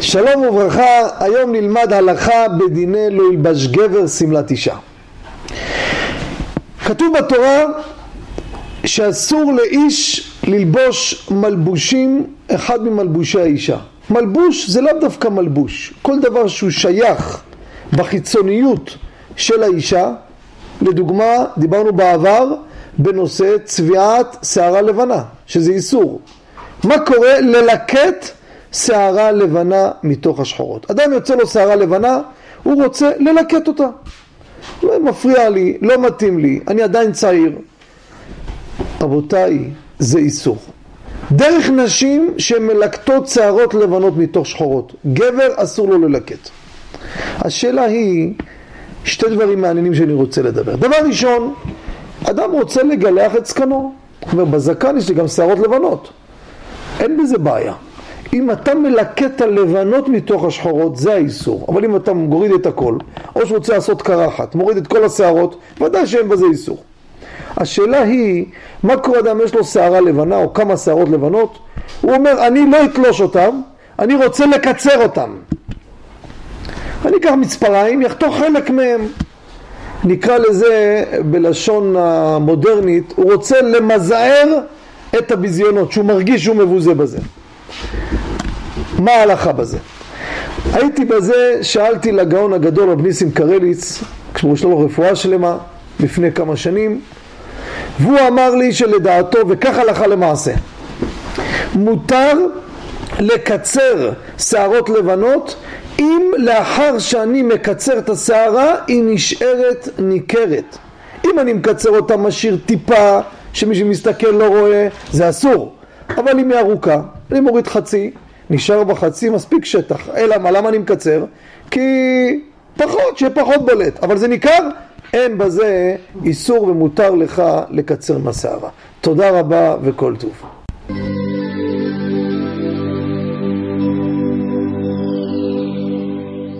שלום וברכה, היום נלמד הלכה בדיני לא ילבש גבר שמלת אישה. כתוב בתורה שאסור לאיש ללבוש מלבושים אחד ממלבושי האישה. מלבוש זה לאו דווקא מלבוש, כל דבר שהוא שייך בחיצוניות של האישה, לדוגמה דיברנו בעבר בנושא צביעת שערה לבנה, שזה איסור. מה קורה? ללקט שערה לבנה מתוך השחורות. אדם יוצא לו שערה לבנה, הוא רוצה ללקט אותה. לא מפריע לי, לא מתאים לי, אני עדיין צעיר. רבותיי, זה איסור. דרך נשים שמלקטות שערות לבנות מתוך שחורות. גבר אסור לו ללקט. השאלה היא, שתי דברים מעניינים שאני רוצה לדבר. דבר ראשון, אדם רוצה לגלח את זקנו. הוא אומר, בזקן יש לי גם שערות לבנות. אין בזה בעיה. אם אתה מלקט את הלבנות מתוך השחורות, זה האיסור. אבל אם אתה מוריד את הכל, או שרוצה לעשות קרחת, מוריד את כל השערות, ודאי שאין בזה איסור. השאלה היא, מה קורה אדם יש לו שערה לבנה או כמה שערות לבנות? הוא אומר, אני לא אתלוש אותם, אני רוצה לקצר אותם. אני אקח מצפריים, יחתוך חלק מהם. נקרא לזה בלשון המודרנית, הוא רוצה למזער את הביזיונות, שהוא מרגיש שהוא מבוזה בזה. מה ההלכה בזה? הייתי בזה, שאלתי לגאון הגדול רב ניסים קרליץ, כשהוא לו רפואה שלמה, לפני כמה שנים, והוא אמר לי שלדעתו, וכך הלכה למעשה, מותר לקצר שערות לבנות אם לאחר שאני מקצר את השערה היא נשארת ניכרת. אם אני מקצר אותה משאיר טיפה שמי שמסתכל לא רואה, זה אסור. אבל אם היא ארוכה, אני מוריד חצי, נשאר בחצי מספיק שטח. אלא מה, למה אני מקצר? כי פחות, שיהיה פחות בולט. אבל זה ניכר? אין בזה איסור ומותר לך לקצר מהשערה. תודה רבה וכל טוב.